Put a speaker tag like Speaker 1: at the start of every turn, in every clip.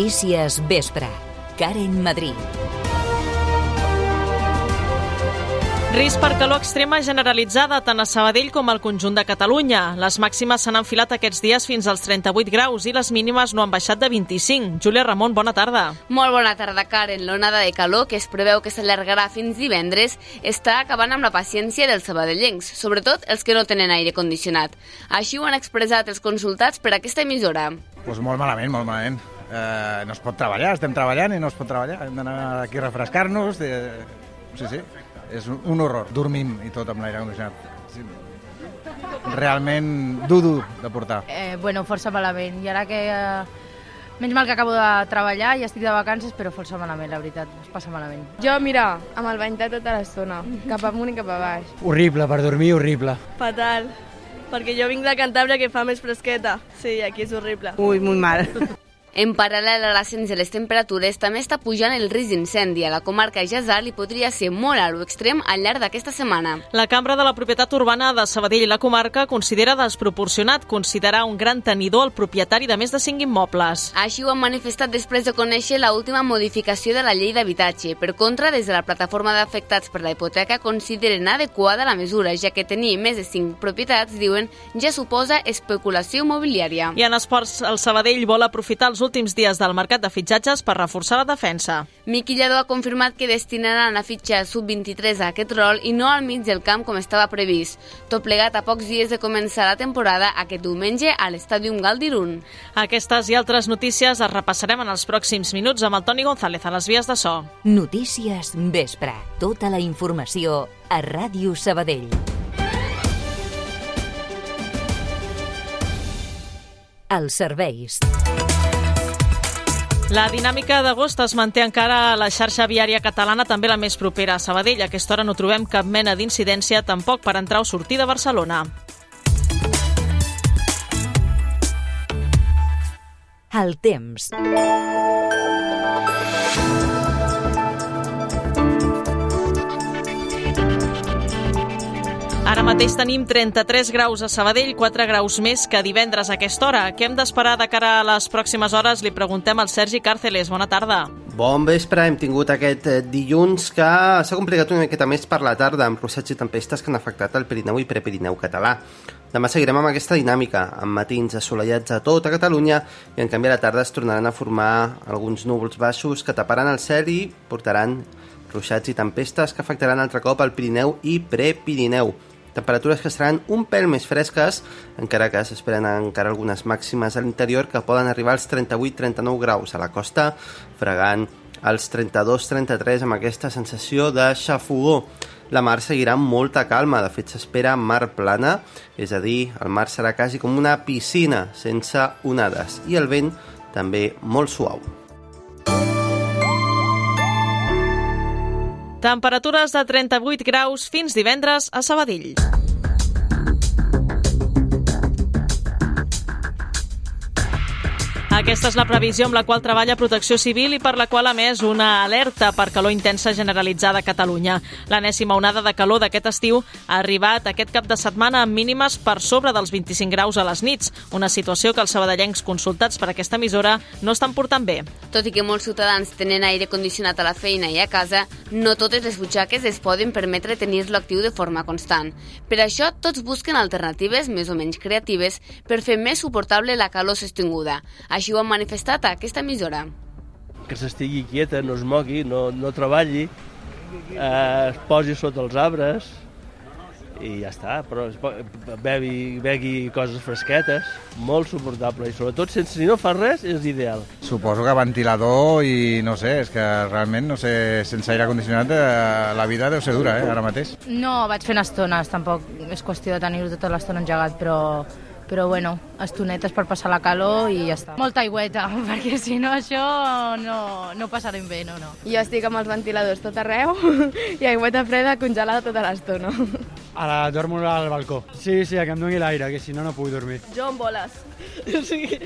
Speaker 1: Notícies Vespre. Karen Madrid.
Speaker 2: Risc per calor extrema generalitzada tant a Sabadell com al conjunt de Catalunya. Les màximes s'han enfilat aquests dies fins als 38 graus i les mínimes no han baixat de 25. Júlia Ramon, bona tarda.
Speaker 3: Molt bona tarda, Karen. L'onada de calor, que es preveu que s'allargarà fins divendres, està acabant amb la paciència dels sabadellencs, sobretot els que no tenen aire condicionat. Així ho han expressat els consultats per aquesta emissora.
Speaker 4: Pues molt malament, molt malament. Eh, no es pot treballar, estem treballant i no es pot treballar. Hem d'anar aquí a refrescar-nos. De... Sí, sí, és un, un horror. Dormim i tot amb l'aire condicionat. Sí. Realment dur, dur de portar.
Speaker 5: Eh, bueno, força malament. I ara que... Eh, menys mal que acabo de treballar i estic de vacances, però força malament, la veritat. Es passa malament.
Speaker 6: Jo, mira, amb el ventat tota l'estona, cap amunt i cap a baix.
Speaker 7: Horrible, per dormir, horrible.
Speaker 8: Fatal, perquè jo vinc de Cantàbria que fa més fresqueta. Sí, aquí és horrible.
Speaker 9: Ui, molt mal.
Speaker 3: En paral·lel a l'ascens de les temperatures, també està pujant el risc d'incendi. A la comarca Jasal i podria ser molt a l'extrem al llarg d'aquesta setmana.
Speaker 2: La Cambra de la Propietat Urbana de Sabadell i la comarca considera desproporcionat considerar un gran tenidor el propietari de més de 5 immobles.
Speaker 3: Així ho han manifestat després de conèixer la última modificació de la llei d'habitatge. Per contra, des de la plataforma d'afectats per la hipoteca consideren adequada la mesura, ja que tenir més de 5 propietats, diuen, ja suposa especulació immobiliària.
Speaker 2: I en esports, el Sabadell vol aprofitar els últims dies del mercat de fitxatges per reforçar la defensa.
Speaker 3: Miqui Lledó ha confirmat que destinaran a fitxa sub-23 a aquest rol i no al mig del camp com estava previst. Tot plegat a pocs dies de començar la temporada aquest diumenge a l'Estàdium Galdirun.
Speaker 2: Aquestes i altres notícies es repassarem en els pròxims minuts amb el Toni González a les vies de so.
Speaker 1: Notícies Vespre. Tota la informació a Ràdio Sabadell. Els serveis.
Speaker 2: La dinàmica d'agost es manté encara a la xarxa viària catalana, també la més propera a Sabadell. A aquesta hora no trobem cap mena d'incidència, tampoc per entrar o sortir de Barcelona.
Speaker 1: El temps.
Speaker 2: Ara mateix tenim 33 graus a Sabadell, 4 graus més que divendres a aquesta hora. Què hem d'esperar de cara a les pròximes hores? Li preguntem al Sergi Càrceles. Bona tarda.
Speaker 10: Bon vespre, hem tingut aquest eh, dilluns que s'ha complicat una miqueta més per la tarda amb ruixats i tempestes que han afectat el Pirineu i Prepirineu català. Demà seguirem amb aquesta dinàmica, amb matins assolellats a tota Catalunya i en canvi a la tarda es tornaran a formar alguns núvols baixos que taparan el cel i portaran ruixats i tempestes que afectaran altre cop el Pirineu i Prepirineu. Temperatures que seran un pèl més fresques, encara que s'esperen encara algunes màximes a l'interior que poden arribar als 38-39 graus a la costa, fregant als 32-33 amb aquesta sensació de xafogó. La mar seguirà amb molta calma, de fet s'espera mar plana, és a dir, el mar serà quasi com una piscina, sense onades, i el vent també molt suau.
Speaker 2: Temperatures de 38 graus fins divendres a Sabadell. Aquesta és la previsió amb la qual treballa Protecció Civil i per la qual ha més una alerta per calor intensa generalitzada a Catalunya. L'enèsima onada de calor d'aquest estiu ha arribat aquest cap de setmana amb mínimes per sobre dels 25 graus a les nits, una situació que els sabadellencs consultats per aquesta emissora no estan portant bé.
Speaker 3: Tot i que molts ciutadans tenen aire condicionat a la feina i a casa, no totes les butxaques es poden permetre tenir-lo actiu de forma constant. Per això, tots busquen alternatives més o menys creatives per fer més suportable la calor sostinguda. Així ho han manifestat a aquesta emissora.
Speaker 11: Que s'estigui quieta, no es mogui, no, no treballi, eh, es posi sota els arbres i ja està, però bevi, begui coses fresquetes, molt suportable i sobretot sense, si no fa res és ideal.
Speaker 4: Suposo que ventilador i no sé, és que realment, no sé, sense aire condicionat eh, la vida deu ser dura, eh, ara mateix.
Speaker 5: No, vaig fent estones, tampoc és qüestió de tenir-ho tota l'estona engegat, però, però bueno, estonetes per passar la calor i ja està. Molta aigüeta, perquè si no això no, no passarem bé, no, no.
Speaker 6: Jo estic amb els ventiladors tot arreu i aigüeta freda congelada tota l'estona.
Speaker 7: Ara dormo al balcó. Sí, sí, que em doni l'aire, que si no, no puc dormir.
Speaker 8: Jo amb boles. O sigui,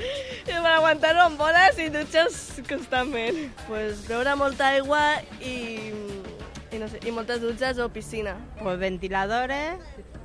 Speaker 8: per aguantar-ho amb boles i dutxes constantment. Pues beure molta aigua i, i, no sé, i moltes dutxes o piscina.
Speaker 9: Pues ventiladores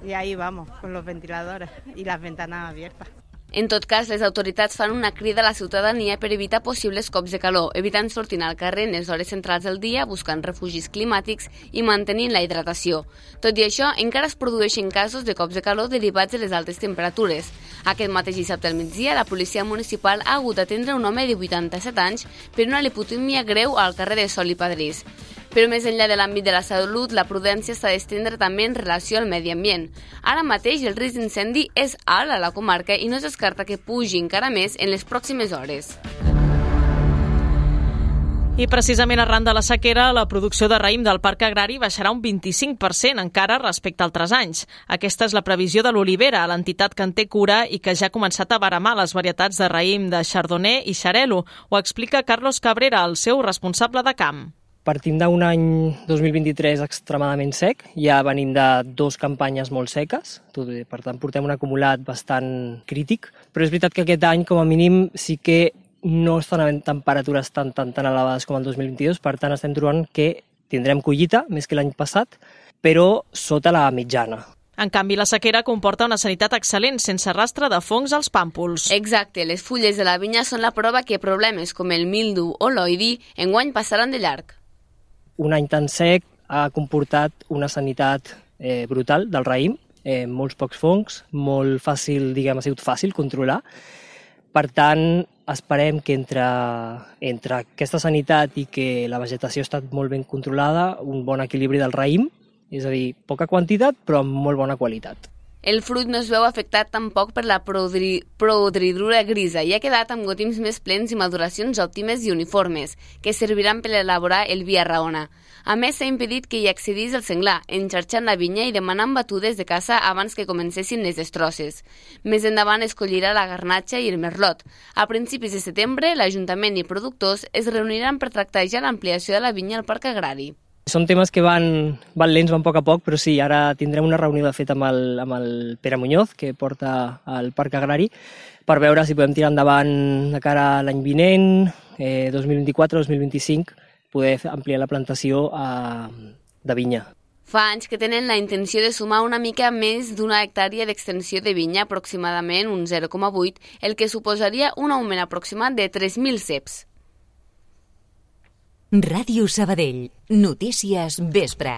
Speaker 9: y ahí vamos, con los ventiladores y las ventanas abiertas.
Speaker 3: En tot cas, les autoritats fan una crida a la ciutadania per evitar possibles cops de calor, evitant sortir al carrer en les hores centrals del dia, buscant refugis climàtics i mantenint la hidratació. Tot i això, encara es produeixen casos de cops de calor derivats de les altes temperatures. Aquest mateix dissabte al migdia, la policia municipal ha hagut d'atendre un home de 87 anys per una lipotímia greu al carrer de Sol i Padrís. Però més enllà de l'àmbit de la salut, la prudència s'ha d'estendre també en relació al medi ambient. Ara mateix el risc d'incendi és alt a la comarca i no es descarta que pugi encara més en les pròximes hores.
Speaker 2: I precisament arran de la sequera, la producció de raïm del Parc Agrari baixarà un 25% encara respecte a altres anys. Aquesta és la previsió de l'Olivera, l'entitat que en té cura i que ja ha començat a baramar les varietats de raïm de Chardonnay i Xarelo. Ho explica Carlos Cabrera, el seu responsable de camp.
Speaker 9: Partim d'un any 2023 extremadament sec, ja venim de dues campanyes molt seques, per tant portem un acumulat bastant crític, però és veritat que aquest any com a mínim sí que no estan havent temperatures tan, tan, tan elevades com el 2022, per tant estem trobant que tindrem collita més que l'any passat, però sota la mitjana.
Speaker 2: En canvi, la sequera comporta una sanitat excel·lent, sense rastre de fongs als pàmpols.
Speaker 3: Exacte, les fulles de la vinya són la prova que problemes com el mildu o l'oidi enguany passaran de llarg
Speaker 9: un any tan sec ha comportat una sanitat eh, brutal del raïm, eh, molts pocs fongs, molt fàcil, diguem, ha sigut fàcil controlar. Per tant, esperem que entre, entre aquesta sanitat i que la vegetació ha estat molt ben controlada, un bon equilibri del raïm, és a dir, poca quantitat però amb molt bona qualitat.
Speaker 3: El fruit no es veu afectat tampoc per la proodridura grisa i ha quedat amb gotims més plens i maduracions òptimes i uniformes, que serviran per elaborar el via raona. A més, s'ha impedit que hi accedís el senglar, enxarxant la vinya i demanant batudes de caça abans que comencessin les destrosses. Més endavant es collirà la garnatxa i el merlot. A principis de setembre, l'Ajuntament i productors es reuniran per tractar ja l'ampliació de la vinya al Parc Agrari.
Speaker 9: Són temes que van, van lents, van a poc a poc, però sí, ara tindrem una reunió de fet amb el, amb el Pere Muñoz, que porta al Parc Agrari, per veure si podem tirar endavant de cara a l'any vinent, eh, 2024-2025, poder ampliar la plantació a, de vinya.
Speaker 3: Fa anys que tenen la intenció de sumar una mica més d'una hectàrea d'extensió de vinya, aproximadament un 0,8, el que suposaria un augment aproximat de 3.000 ceps.
Speaker 1: Ràdio Sabadell. Notícies vespre.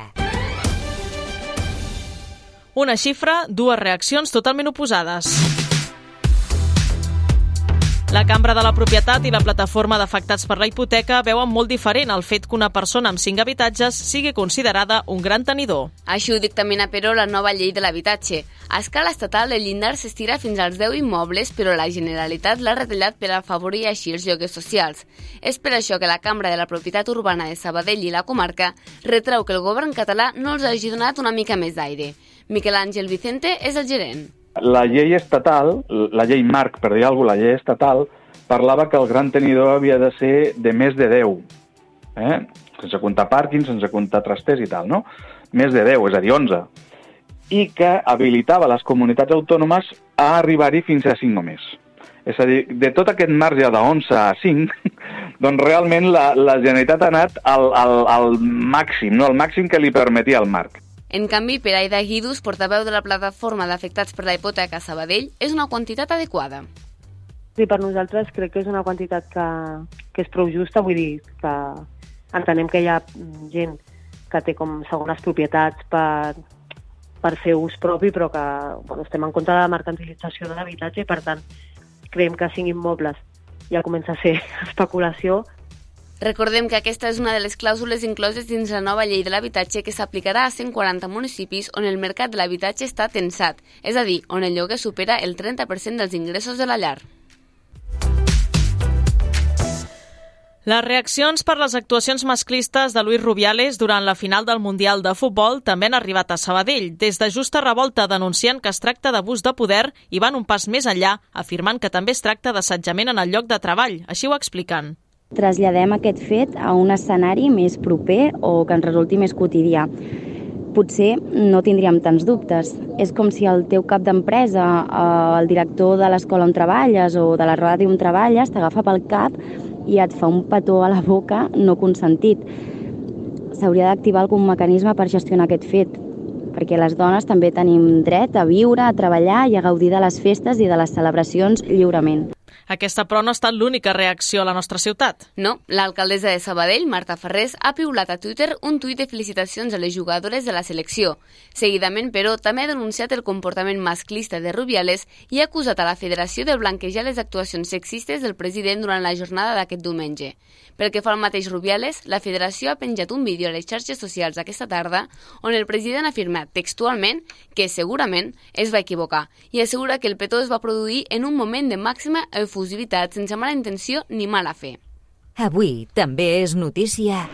Speaker 2: Una xifra, dues reaccions totalment oposades. La Cambra de la Propietat i la Plataforma d'Afectats per la Hipoteca veuen molt diferent el fet que una persona amb cinc habitatges sigui considerada un gran tenidor.
Speaker 3: Així ho dictamina, però, la nova llei de l'habitatge. A escala estatal, el llindar s'estira fins als 10 immobles, però la Generalitat l'ha retallat per afavorir així els lloguers socials. És per això que la Cambra de la Propietat Urbana de Sabadell i la comarca retreu que el govern català no els hagi donat una mica més d'aire. Miquel Àngel Vicente és el gerent.
Speaker 12: La llei estatal, la llei marc, per dir alguna cosa, la llei estatal, parlava que el gran tenidor havia de ser de més de 10, eh? sense comptar pàrquings, sense comptar trasters i tal, no? Més de 10, és a dir, 11. I que habilitava les comunitats autònomes a arribar-hi fins a 5 només. És a dir, de tot aquest marge de 11 a 5, doncs realment la, la Generalitat ha anat al, al, al màxim, no? al màxim que li permetia el marc.
Speaker 3: En canvi, per Aida Guidus, portaveu de la plataforma d'afectats per la hipoteca Sabadell, és una quantitat adequada.
Speaker 13: Sí, per nosaltres crec que és una quantitat que, que és prou justa, vull dir que entenem que hi ha gent que té com segones propietats per, per fer ús propi, però que bueno, estem en contra de la mercantilització de l'habitatge i, per tant, creiem que cinc immobles ja comença a ser especulació
Speaker 3: Recordem que aquesta és una de les clàusules incloses dins la nova llei de l'habitatge que s'aplicarà a 140 municipis on el mercat de l'habitatge està tensat, és a dir, on el lloguer supera el 30% dels ingressos de la llar.
Speaker 2: Les reaccions per les actuacions masclistes de Luis Rubiales durant la final del Mundial de Futbol també han arribat a Sabadell. Des de Justa Revolta denuncien que es tracta d'abús de poder i van un pas més enllà, afirmant que també es tracta d'assetjament en el lloc de treball. Així ho expliquen
Speaker 14: traslladem aquest fet a un escenari més proper o que ens resulti més quotidià. Potser no tindríem tants dubtes. És com si el teu cap d'empresa, eh, el director de l'escola on treballes o de la ràdio on treballes, t'agafa pel cap i et fa un petó a la boca no consentit. S'hauria d'activar algun mecanisme per gestionar aquest fet. perquè les dones també tenim dret a viure, a treballar i a gaudir de les festes i de les celebracions lliurement.
Speaker 2: Aquesta, però, no ha estat l'única reacció a la nostra ciutat.
Speaker 3: No, l'alcaldessa de Sabadell, Marta Ferrés, ha piulat a Twitter un tuit de felicitacions a les jugadores de la selecció. Seguidament, però, també ha denunciat el comportament masclista de Rubiales i ha acusat a la federació de blanquejar les actuacions sexistes del president durant la jornada d'aquest diumenge. Pel que fa al mateix Rubiales, la federació ha penjat un vídeo a les xarxes socials aquesta tarda on el president ha afirmat textualment que segurament es va equivocar i assegura que el petó es va produir en un moment de màxima efusivitat sense mala intenció ni mala fe.
Speaker 1: Avui també és notícia...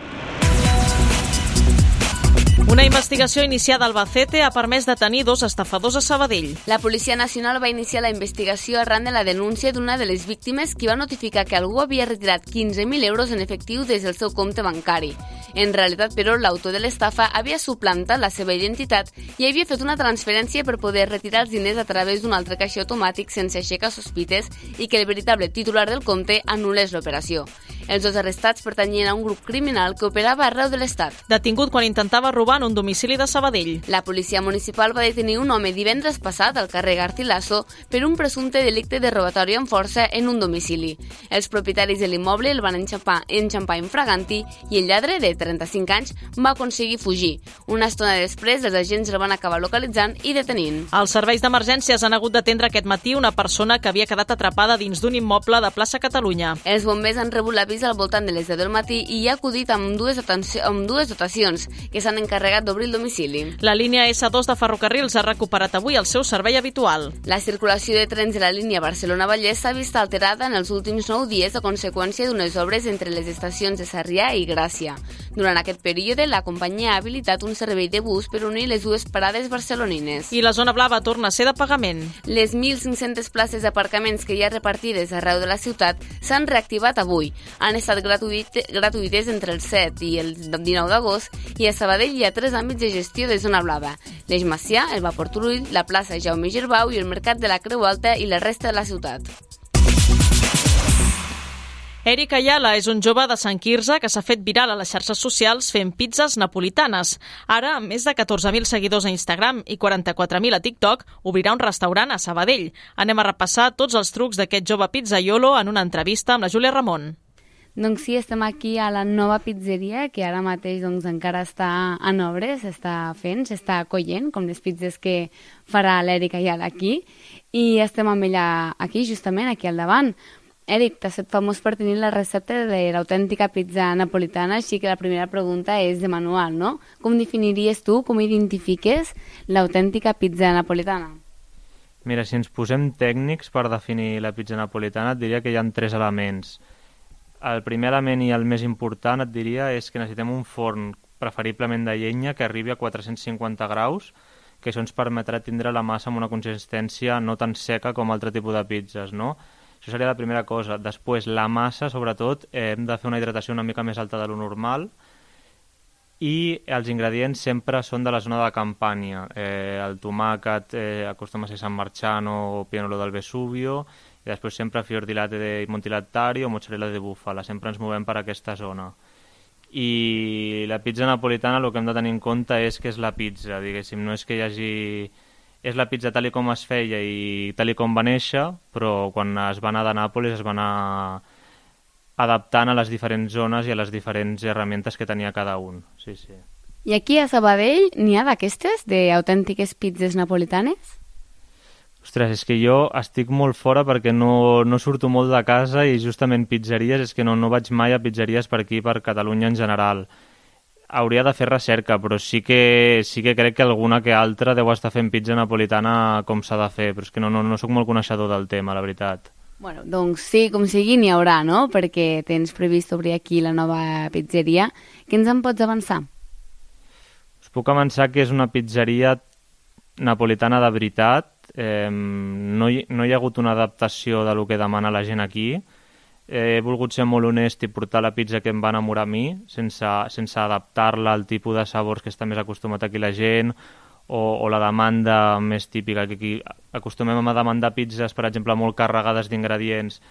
Speaker 2: Una investigació iniciada al Albacete ha permès detenir dos estafadors a Sabadell.
Speaker 3: La Policia Nacional va iniciar la investigació arran de la denúncia d'una de les víctimes que va notificar que algú havia retirat 15.000 euros en efectiu des del seu compte bancari. En realitat, però, l'autor de l'estafa havia suplantat la seva identitat i havia fet una transferència per poder retirar els diners a través d'un altre caixer automàtic sense aixecar sospites i que el veritable titular del compte anul·lés l'operació. Els dos arrestats pertanyien a un grup criminal que operava arreu de l'Estat.
Speaker 2: Detingut quan intentava robar en un domicili de Sabadell.
Speaker 3: La policia municipal va detenir un home divendres passat al carrer Garcilaso per un presumpte delicte de robatori amb força en un domicili. Els propietaris de l'immoble el van enxampar, enxampar infraganti i el lladre, de 35 anys, va aconseguir fugir. Una estona després, els agents el van acabar localitzant i detenint.
Speaker 2: Els serveis d'emergències han hagut d'atendre aquest matí una persona que havia quedat atrapada dins d'un immoble de plaça Catalunya.
Speaker 3: Els bombers han rebut l'avís al voltant de les 10 del matí i hi ha acudit amb dues, amb dues dotacions que s'han encarregat d'obrir el domicili.
Speaker 2: La línia S2 de ferrocarrils ha recuperat avui el seu servei habitual.
Speaker 3: La circulació de trens de la línia Barcelona-Vallès s'ha vist alterada en els últims 9 dies a conseqüència d'unes obres entre les estacions de Sarrià i Gràcia. Durant aquest període, la companyia ha habilitat un servei de bus per unir les dues parades barcelonines.
Speaker 2: I la zona blava torna a ser de pagament.
Speaker 3: Les 1.500 places d'aparcaments que hi ha repartides arreu de la ciutat s'han reactivat avui. Han estat gratuït, gratuïtes entre el 7 i el 19 d'agost i a Sabadell hi ha tres àmbits de gestió de zona blava. L'Eix Macià, el Vapor Turull, la plaça Jaume Girbau i el Mercat de la Creu Alta i la resta de la ciutat.
Speaker 2: Eric Ayala és un jove de Sant Quirze que s'ha fet viral a les xarxes socials fent pizzas napolitanes. Ara, amb més de 14.000 seguidors a Instagram i 44.000 a TikTok, obrirà un restaurant a Sabadell. Anem a repassar tots els trucs d'aquest jove pizzaiolo en una entrevista amb la Júlia Ramon.
Speaker 3: Doncs sí, estem aquí a la nova pizzeria, que ara mateix doncs, encara està en obres, s'està fent, s'està acollent, com les pizzas que farà l'Eric Ayala aquí, i estem amb ella aquí, justament aquí al davant. Eric, t'has fet famós per tenir la recepta de l'autèntica pizza napolitana, així que la primera pregunta és de manual, no? Com definiries tu, com identifiques l'autèntica pizza napolitana?
Speaker 15: Mira, si ens posem tècnics per definir la pizza napolitana, et diria que hi ha tres elements. El primer element i el més important, et diria, és que necessitem un forn, preferiblement de llenya, que arribi a 450 graus, que això ens permetrà tindre la massa amb una consistència no tan seca com altre tipus de pizzas, no? Això seria la primera cosa. Després, la massa, sobretot, eh, hem de fer una hidratació una mica més alta de lo normal i els ingredients sempre són de la zona de Campània. Eh, el tomàquet eh, acostuma a ser San Marciano o Pianolo del Vesubio i després sempre fior di latte de Montilattari o mozzarella de búfala. Sempre ens movem per aquesta zona. I la pizza napolitana el que hem de tenir en compte és que és la pizza, diguéssim, no és que hi hagi és la pizza tal com es feia i tal com va néixer, però quan es va anar de Nàpolis es va anar adaptant a les diferents zones i a les diferents herramientes que tenia cada un. Sí, sí.
Speaker 3: I aquí a Sabadell n'hi ha d'aquestes, d'autèntiques pizzas napolitanes?
Speaker 15: Ostres, és que jo estic molt fora perquè no, no surto molt de casa i justament pizzeries, és que no, no vaig mai a pizzeries per aquí, per Catalunya en general hauria de fer recerca, però sí que, sí que crec que alguna que altra deu estar fent pizza napolitana com s'ha de fer, però és que no, no, no sóc molt coneixedor del tema, la veritat.
Speaker 3: Bueno, doncs sí, com sigui, n'hi haurà, no? Perquè tens previst obrir aquí la nova pizzeria. Què ens en pots avançar?
Speaker 15: Us puc avançar que és una pizzeria napolitana de veritat. Eh, no, hi, no hi ha hagut una adaptació de lo que demana la gent aquí, he volgut ser molt honest i portar la pizza que em va enamorar a mi, sense, sense adaptar-la al tipus de sabors que està més acostumat aquí la gent, o, o la demanda més típica, que aquí acostumem a demandar pizzas, per exemple, molt carregades d'ingredients,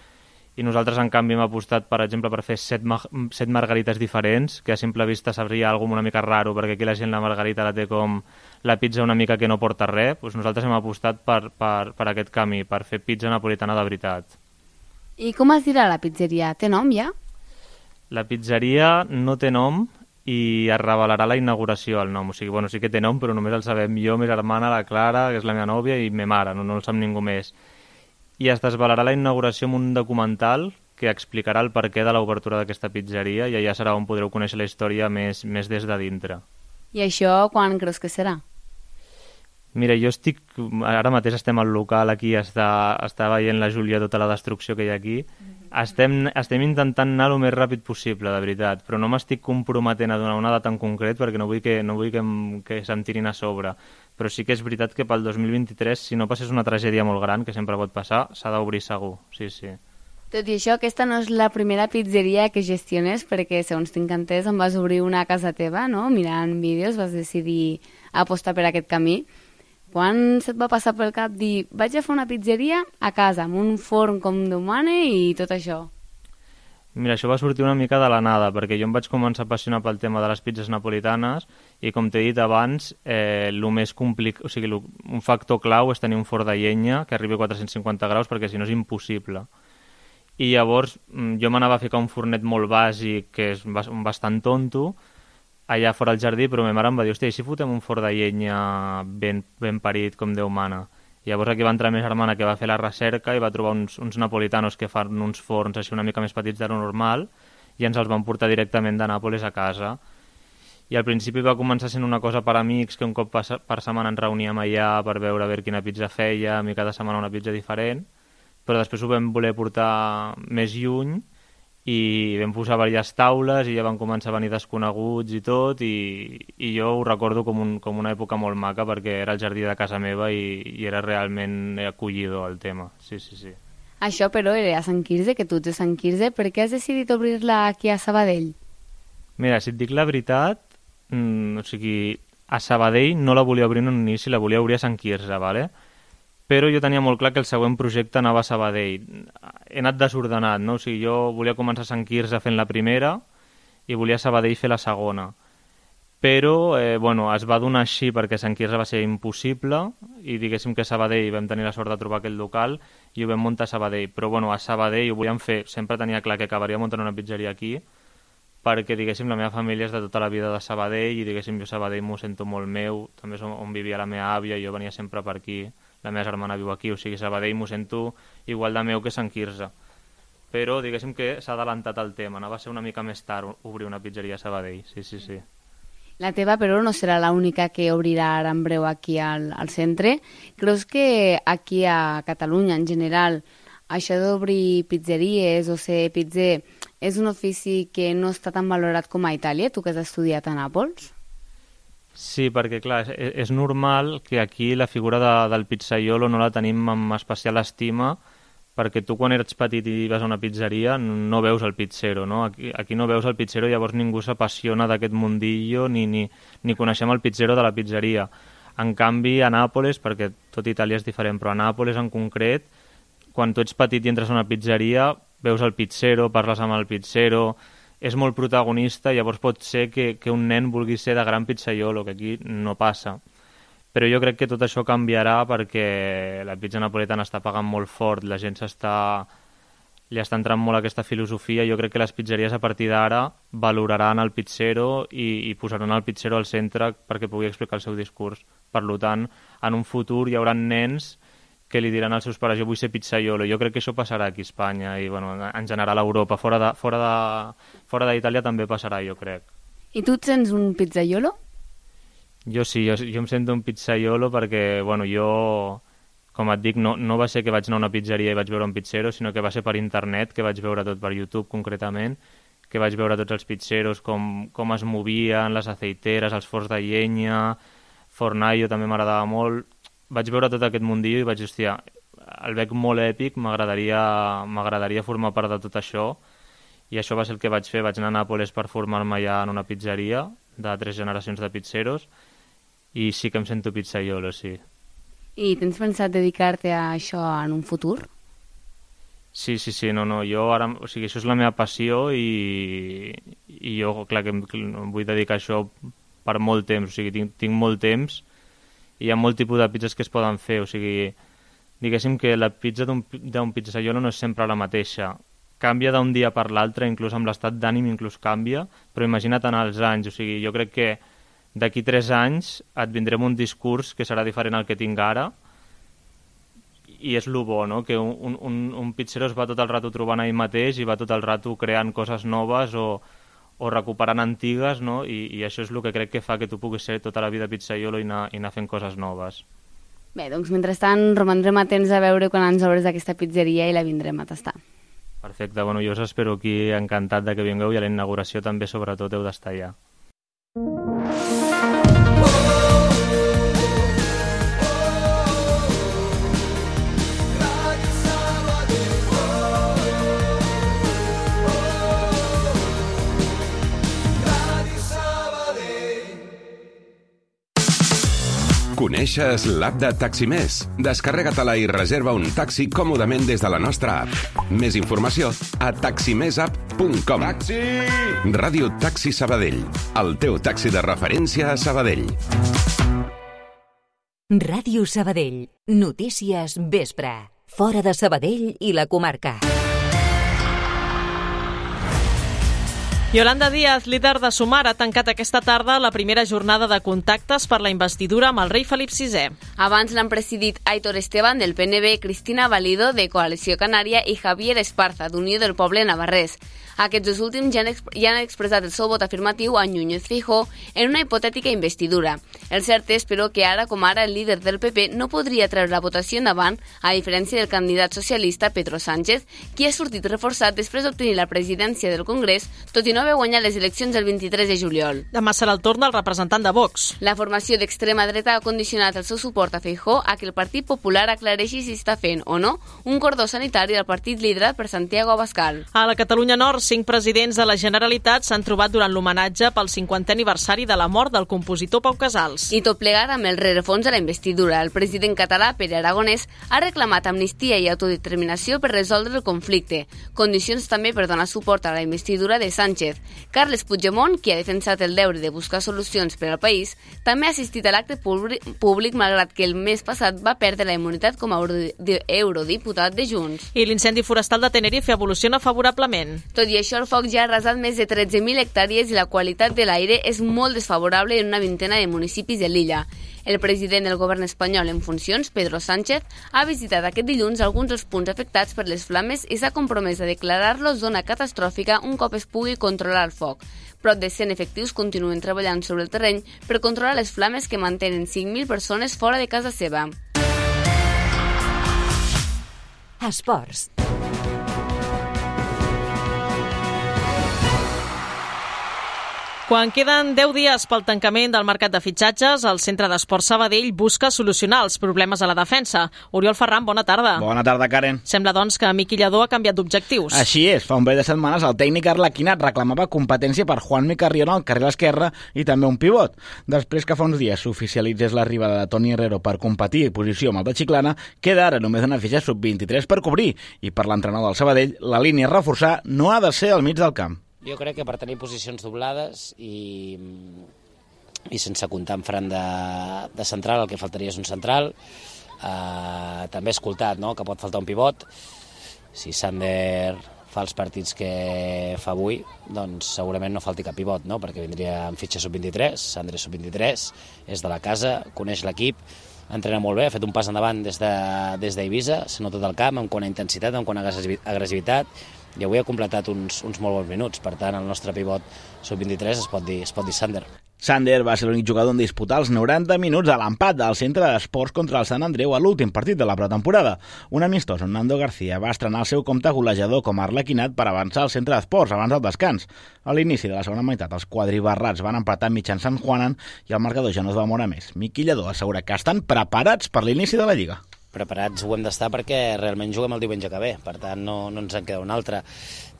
Speaker 15: i nosaltres en canvi hem apostat, per exemple, per fer set, ma set margarites diferents, que a simple vista sabria alguna una mica raro, perquè aquí la gent la margarita la té com la pizza una mica que no porta res, doncs nosaltres hem apostat per, per, per aquest camí, per fer pizza napolitana de veritat.
Speaker 3: I com es dirà la pizzeria? Té nom ja?
Speaker 15: La pizzeria no té nom i es revelarà la inauguració el nom. O sigui, bueno, sí que té nom, però només el sabem jo, mi germana, la Clara, que és la meva nòvia, i me mare, no, no el sap ningú més i es desvelarà la inauguració amb un documental que explicarà el perquè de l'obertura d'aquesta pizzeria i allà serà on podreu conèixer la història més, més des de dintre.
Speaker 3: I això quan creus que serà?
Speaker 15: Mira, jo estic... Ara mateix estem al local aquí, està, està veient la Júlia tota la destrucció que hi ha aquí. Estem, estem intentant anar el més ràpid possible, de veritat, però no m'estic comprometent a donar una data en concret perquè no vull que, no vull que, em, que se'm tirin a sobre però sí que és veritat que pel 2023, si no passés una tragèdia molt gran, que sempre pot passar, s'ha d'obrir segur, sí, sí.
Speaker 3: Tot i això, aquesta no és la primera pizzeria que gestiones, perquè, segons tinc entès, em vas obrir una casa teva, no? Mirant vídeos, vas decidir apostar per aquest camí. Quan se't va passar pel cap dir vaig a fer una pizzeria a casa, amb un forn com Déu mane i tot això?
Speaker 15: Mira, això va sortir una mica de la nada, perquè jo em vaig començar a apassionar pel tema de les pizzas napolitanes i, com t'he dit abans, eh, el més complic... o sigui, lo, un factor clau és tenir un forn de llenya que arribi a 450 graus, perquè si no és impossible. I llavors mm, jo m'anava a ficar un fornet molt bàsic, que és bastant tonto, allà fora al jardí, però ma mare em va dir, hòstia, si fotem un forn de llenya ben, ben parit, com Déu mana? Llavors aquí va entrar més germana que va fer la recerca i va trobar uns, uns napolitanos que fan uns forns així una mica més petits de lo normal i ens els van portar directament de Nàpoles a casa. I al principi va començar sent una cosa per amics, que un cop per, per setmana ens reuníem allà per veure a veure quina pizza feia, i cada setmana una pizza diferent, però després ho vam voler portar més lluny i vam posar diverses taules i ja van començar a venir desconeguts i tot i, i jo ho recordo com, un, com una època molt maca perquè era el jardí de casa meva i, i era realment acollidor el tema, sí, sí, sí.
Speaker 3: Això, però, era a Sant Quirze, que tu ets de Sant Quirze. Per què has decidit obrir-la aquí a Sabadell?
Speaker 15: Mira, si et dic la veritat, mmm, o sigui, a Sabadell no la volia obrir en un inici, la volia obrir a Sant Quirze, ¿vale? Però jo tenia molt clar que el següent projecte anava a Sabadell. He anat desordenat, no? O sigui, jo volia començar a Sant Quirze fent la primera i volia Sabadell fer la segona. Però, eh, bueno, es va donar així perquè Sant Quirze va ser impossible i diguéssim que a Sabadell vam tenir la sort de trobar aquest local i ho vam muntar a Sabadell. Però, bueno, a Sabadell ho volíem fer, sempre tenia clar que acabaria muntant una pizzeria aquí perquè, diguéssim, la meva família és de tota la vida de Sabadell i, diguéssim, jo Sabadell m'ho sento molt meu, també és on vivia la meva àvia i jo venia sempre per aquí la meva germana viu aquí, o sigui, Sabadell m'ho sento igual de meu que Sant Quirze. Però diguéssim que s'ha adelantat el tema, anava a ser una mica més tard obrir una pizzeria a Sabadell, sí, sí, sí.
Speaker 3: La teva, però, no serà l'única que obrirà ara en breu aquí al, al centre. Creus que aquí a Catalunya, en general, això d'obrir pizzeries o ser pizzer és un ofici que no està tan valorat com a Itàlia, tu que has estudiat a Nàpols?
Speaker 15: Sí, perquè clar, és, és normal que aquí la figura de, del pizzaiolo no la tenim amb especial estima perquè tu quan eres petit i vas a una pizzeria no veus el pizzero, no? Aquí, aquí no veus el pizzero i llavors ningú s'apassiona d'aquest mundillo ni, ni, ni coneixem el pizzero de la pizzeria. En canvi, a Nàpoles, perquè tot Itàlia és diferent, però a Nàpoles en concret, quan tu ets petit i entres a una pizzeria, veus el pizzero, parles amb el pizzero, és molt protagonista, llavors pot ser que, que un nen vulgui ser de gran pizzaiolo, que aquí no passa. Però jo crec que tot això canviarà perquè la pizza napoletana està pagant molt fort, la gent s'està li està entrant molt aquesta filosofia. Jo crec que les pizzeries a partir d'ara valoraran el pizzero i, i posaran el pizzero al centre perquè pugui explicar el seu discurs. Per tant, en un futur hi haurà nens que li diran als seus pares jo vull ser pizzaiolo. Jo crec que això passarà aquí a Espanya i bueno, en general a Europa. Fora de, fora de, fora d'Itàlia també passarà, jo crec.
Speaker 3: I tu et sents un pizzaiolo?
Speaker 15: Jo sí, jo, jo em sento un pizzaiolo perquè, bueno, jo, com et dic, no, no va ser que vaig anar a una pizzeria i vaig veure un pizzero, sinó que va ser per internet, que vaig veure tot per YouTube concretament, que vaig veure tots els pizzeros, com, com es movien, les aceiteres, els forns de llenya, Fornaio també m'agradava molt, vaig veure tot aquest mundillo i vaig dir, hòstia, el veig molt èpic, m'agradaria formar part de tot això i això va ser el que vaig fer, vaig anar a Nàpoles per formar-me ja en una pizzeria de tres generacions de pizzeros i sí que em sento pizzaiolo, sí.
Speaker 3: I tens pensat dedicar-te a això en un futur?
Speaker 15: Sí, sí, sí, no, no, jo ara, o sigui, això és la meva passió i, i jo, clar, que em, vull dedicar a això per molt temps, o sigui, tinc, tinc molt temps hi ha molt tipus de pizzas que es poden fer, o sigui, diguéssim que la pizza d'un pizzaiolo no és sempre la mateixa, canvia d'un dia per l'altre, inclús amb l'estat d'ànim inclús canvia, però imagina't en els anys, o sigui, jo crec que d'aquí tres anys et vindrem un discurs que serà diferent al que tinc ara, i és el bo, no? que un, un, un pizzero es va tot el rato trobant ell mateix i va tot el rato creant coses noves o, o recuperant antigues, no? I, i això és el que crec que fa que tu puguis ser tota la vida pizzaiolo i anar, i anar fent coses noves.
Speaker 3: Bé, doncs mentrestant romandrem atents a veure quan ens obres d'aquesta pizzeria i la vindrem a tastar.
Speaker 15: Perfecte, bueno, jo us espero aquí encantat de que vingueu i a la inauguració també sobretot heu d'estar allà.
Speaker 16: Coneixes l'app de Taximés? Descarrega-te-la i reserva un taxi còmodament des de la nostra app. Més informació a taximesapp.com. Taxi! Ràdio Taxi Sabadell, el teu taxi de referència a Sabadell.
Speaker 1: Ràdio Sabadell. Notícies vespre. Fora de Sabadell i la comarca.
Speaker 2: Yolanda Díaz, líder de Sumar, ha tancat aquesta tarda la primera jornada de contactes per la investidura amb el rei Felip VI.
Speaker 3: Abans l'han presidit Aitor Esteban del PNB, Cristina Valido de Coalició Canària i Javier Esparza d'Unió del Poble Navarrès. Aquests dos últims ja han, ja han expressat el seu vot afirmatiu a Núñez Fijó en una hipotètica investidura. El cert és, però, que ara com ara el líder del PP no podria treure la votació endavant, a diferència del candidat socialista Pedro Sánchez, qui ha sortit reforçat després d'obtenir la presidència del Congrés, tot i no haver guanyat les eleccions el 23 de juliol.
Speaker 2: Demà serà el torn del representant de Vox.
Speaker 3: La formació d'extrema dreta ha condicionat el seu suport a Feijó a que el Partit Popular aclareixi si està fent o no un cordó sanitari del partit liderat per Santiago Abascal.
Speaker 2: A la Catalunya Nord, cinc presidents de la Generalitat s'han trobat durant l'homenatge pel 50è aniversari de la mort del compositor Pau Casals.
Speaker 3: I tot plegat amb el rerefons de la investidura. El president català, Pere Aragonès, ha reclamat amnistia i autodeterminació per resoldre el conflicte, condicions també per donar suport a la investidura de Sánchez. Carles Puigdemont, qui ha defensat el deure de buscar solucions per al país, també ha assistit a l'acte públic malgrat que el mes passat va perdre la immunitat com a eurodiputat de Junts.
Speaker 2: I l'incendi forestal de Tenerife evoluciona favorablement.
Speaker 3: Tot i això, el foc ja ha arrasat més de 13.000 hectàrees i la qualitat de l'aire és molt desfavorable en una vintena de municipis de l'illa. El president del govern espanyol en funcions, Pedro Sánchez, ha visitat aquest dilluns alguns dels punts afectats per les flames i s'ha compromès a declarar-lo zona catastròfica un cop es pugui controlar el foc. Prop de 100 efectius continuen treballant sobre el terreny per controlar les flames que mantenen 5.000 persones fora de casa seva.
Speaker 1: Esports.
Speaker 2: Quan queden 10 dies pel tancament del mercat de fitxatges, el Centre d'Esport Sabadell busca solucionar els problemes a la defensa. Oriol Ferran, bona tarda.
Speaker 17: Bona tarda, Karen.
Speaker 2: Sembla, doncs, que Miqui Lladó ha canviat d'objectius.
Speaker 17: Així és. Fa un parell de setmanes el tècnic Arlequinat reclamava competència per Juan Micarrión al carrer esquerre i també un pivot. Després que fa uns dies s'oficialitzés l'arribada de Toni Herrero per competir i posició amb el de Xiclana, queda ara només una fitxa sub-23 per cobrir. I per l'entrenador del Sabadell, la línia a reforçar no ha de ser al mig del camp.
Speaker 18: Jo crec que per tenir posicions doblades i, i sense comptar en Fran de, de central, el que faltaria és un central. Uh, també he escoltat no? que pot faltar un pivot. Si Sander fa els partits que fa avui, doncs segurament no falti cap pivot, no? perquè vindria en fitxa sub-23, Sander és sub-23, és de la casa, coneix l'equip, entrena molt bé, ha fet un pas endavant des d'Eivissa, de, se nota tot el camp, en quant a intensitat, en quant a agressivitat, i avui ha completat uns, uns molt bons minuts. Per tant, el nostre pivot sub-23 es pot dir, es pot dir Sander.
Speaker 17: Sander va ser l'únic jugador en disputar els 90 minuts a l'empat del centre d'esports contra el Sant Andreu a l'últim partit de la pretemporada. Un amistós on Nando García va estrenar el seu compte golejador com a arlequinat per avançar al centre d'esports abans del descans. A l'inici de la segona meitat, els quadribarrats van empatar mitjançant Juanan i el marcador ja no es va moure més. Miqui Lledó assegura que estan preparats per l'inici de la Lliga.
Speaker 18: Preparats ho hem d'estar perquè realment juguem el diumenge que ve, per tant no, no ens en queda un altre.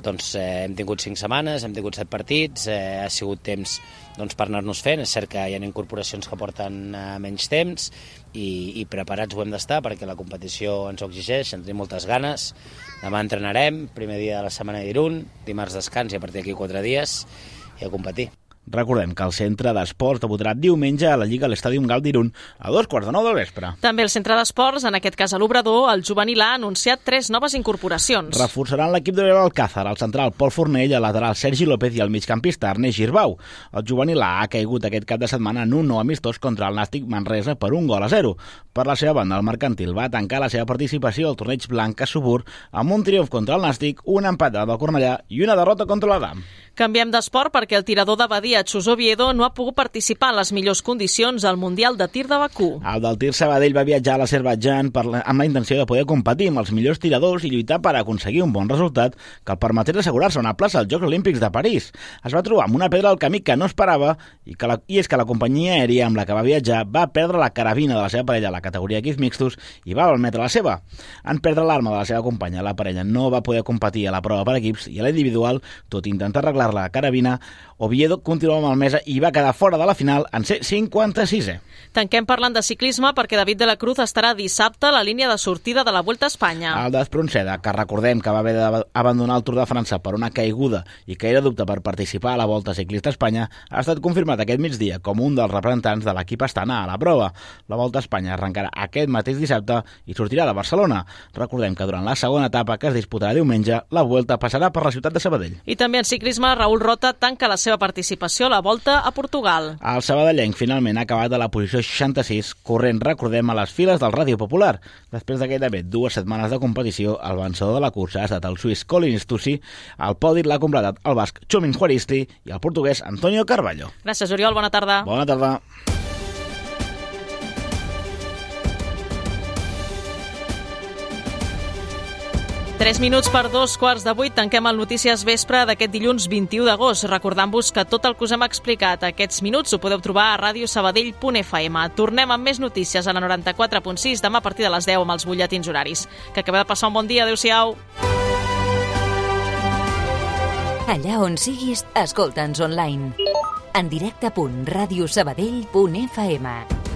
Speaker 18: Doncs eh, hem tingut cinc setmanes, hem tingut set partits, eh, ha sigut temps doncs, per anar-nos fent, és cert que hi ha incorporacions que porten eh, menys temps i, i preparats ho hem d'estar perquè la competició ens ho exigeix, en tenim moltes ganes, demà entrenarem, primer dia de la setmana d'Irun, dimarts descans i a partir d'aquí quatre dies i a competir.
Speaker 17: Recordem que el centre d'esports debutarà diumenge a la Lliga a l'Estadi Gal d'Irun a dos quarts de nou del vespre.
Speaker 2: També el centre d'esports, en aquest cas a l'Obrador, el juvenil ha anunciat tres noves incorporacions.
Speaker 17: Reforçaran l'equip de l'Alcázar, el central Pol Fornell, el lateral Sergi López i el migcampista Ernest Girbau. El juvenil ha caigut aquest cap de setmana en un nou amistós contra el Nàstic Manresa per un gol a zero. Per la seva banda, el mercantil va tancar la seva participació al torneig blanc a Subur amb un triomf contra el Nàstic, un empat del Cornellà i una derrota contra l'Adam.
Speaker 2: Canviem d'esport perquè el tirador de Badia, Xus Oviedo, no ha pogut participar en les millors condicions al Mundial de Tir de Bakú.
Speaker 17: El del Tir Sabadell va viatjar a l'Azerbaidjan la, amb la intenció de poder competir amb els millors tiradors i lluitar per aconseguir un bon resultat que el permetés assegurar-se una plaça als Jocs Olímpics de París. Es va trobar amb una pedra al camí que no esperava i, que la, i és que la companyia aèria amb la que va viatjar va perdre la carabina de la seva parella a la categoria equips mixtos i va malmetre la seva. En perdre l'arma de la seva companya, la parella no va poder competir a la prova per equips i a la individual, tot intentar arreglar la carabina, Oviedo continuava amb el Mesa i va quedar fora de la final en ser 56è.
Speaker 2: Tanquem parlant de ciclisme perquè David de la Cruz estarà dissabte a la línia de sortida de la Volta a Espanya.
Speaker 17: El d'Espronceda, que recordem que va haver d'abandonar el Tour de França per una caiguda i que era dubte per participar a la Volta Ciclista a Espanya, ha estat confirmat aquest migdia com un dels representants de l'equip estana a la prova. La Volta a Espanya arrencarà aquest mateix dissabte i sortirà de Barcelona. Recordem que durant la segona etapa que es disputarà diumenge, la Vuelta passarà per la ciutat de Sabadell.
Speaker 2: I també en ciclisme, Raül Rota tanca la seva participació a la Volta a Portugal.
Speaker 17: El sabadellenc finalment ha acabat a la posició 66, corrent, recordem, a les files del Ràdio Popular. Després de gairebé dues setmanes de competició, el vencedor de la cursa ha estat el suís Colin Stussi, el pòdit l'ha completat el basc Chumin Juaristi i el portuguès Antonio Carballo.
Speaker 2: Gràcies, Oriol. Bona tarda.
Speaker 17: Bona tarda.
Speaker 2: 3 minuts per dos quarts de vuit tanquem el Notícies Vespre d'aquest dilluns 21 d'agost, recordant-vos que tot el que us hem explicat aquests minuts ho podeu trobar a radiosabadell.fm. Tornem amb més notícies a la 94.6 demà a partir de les 10 amb els butlletins horaris. Que acabeu de passar un bon dia. Adéu-siau.
Speaker 1: Allà on siguis, escolta'ns online. En directe.radiosabadell.fm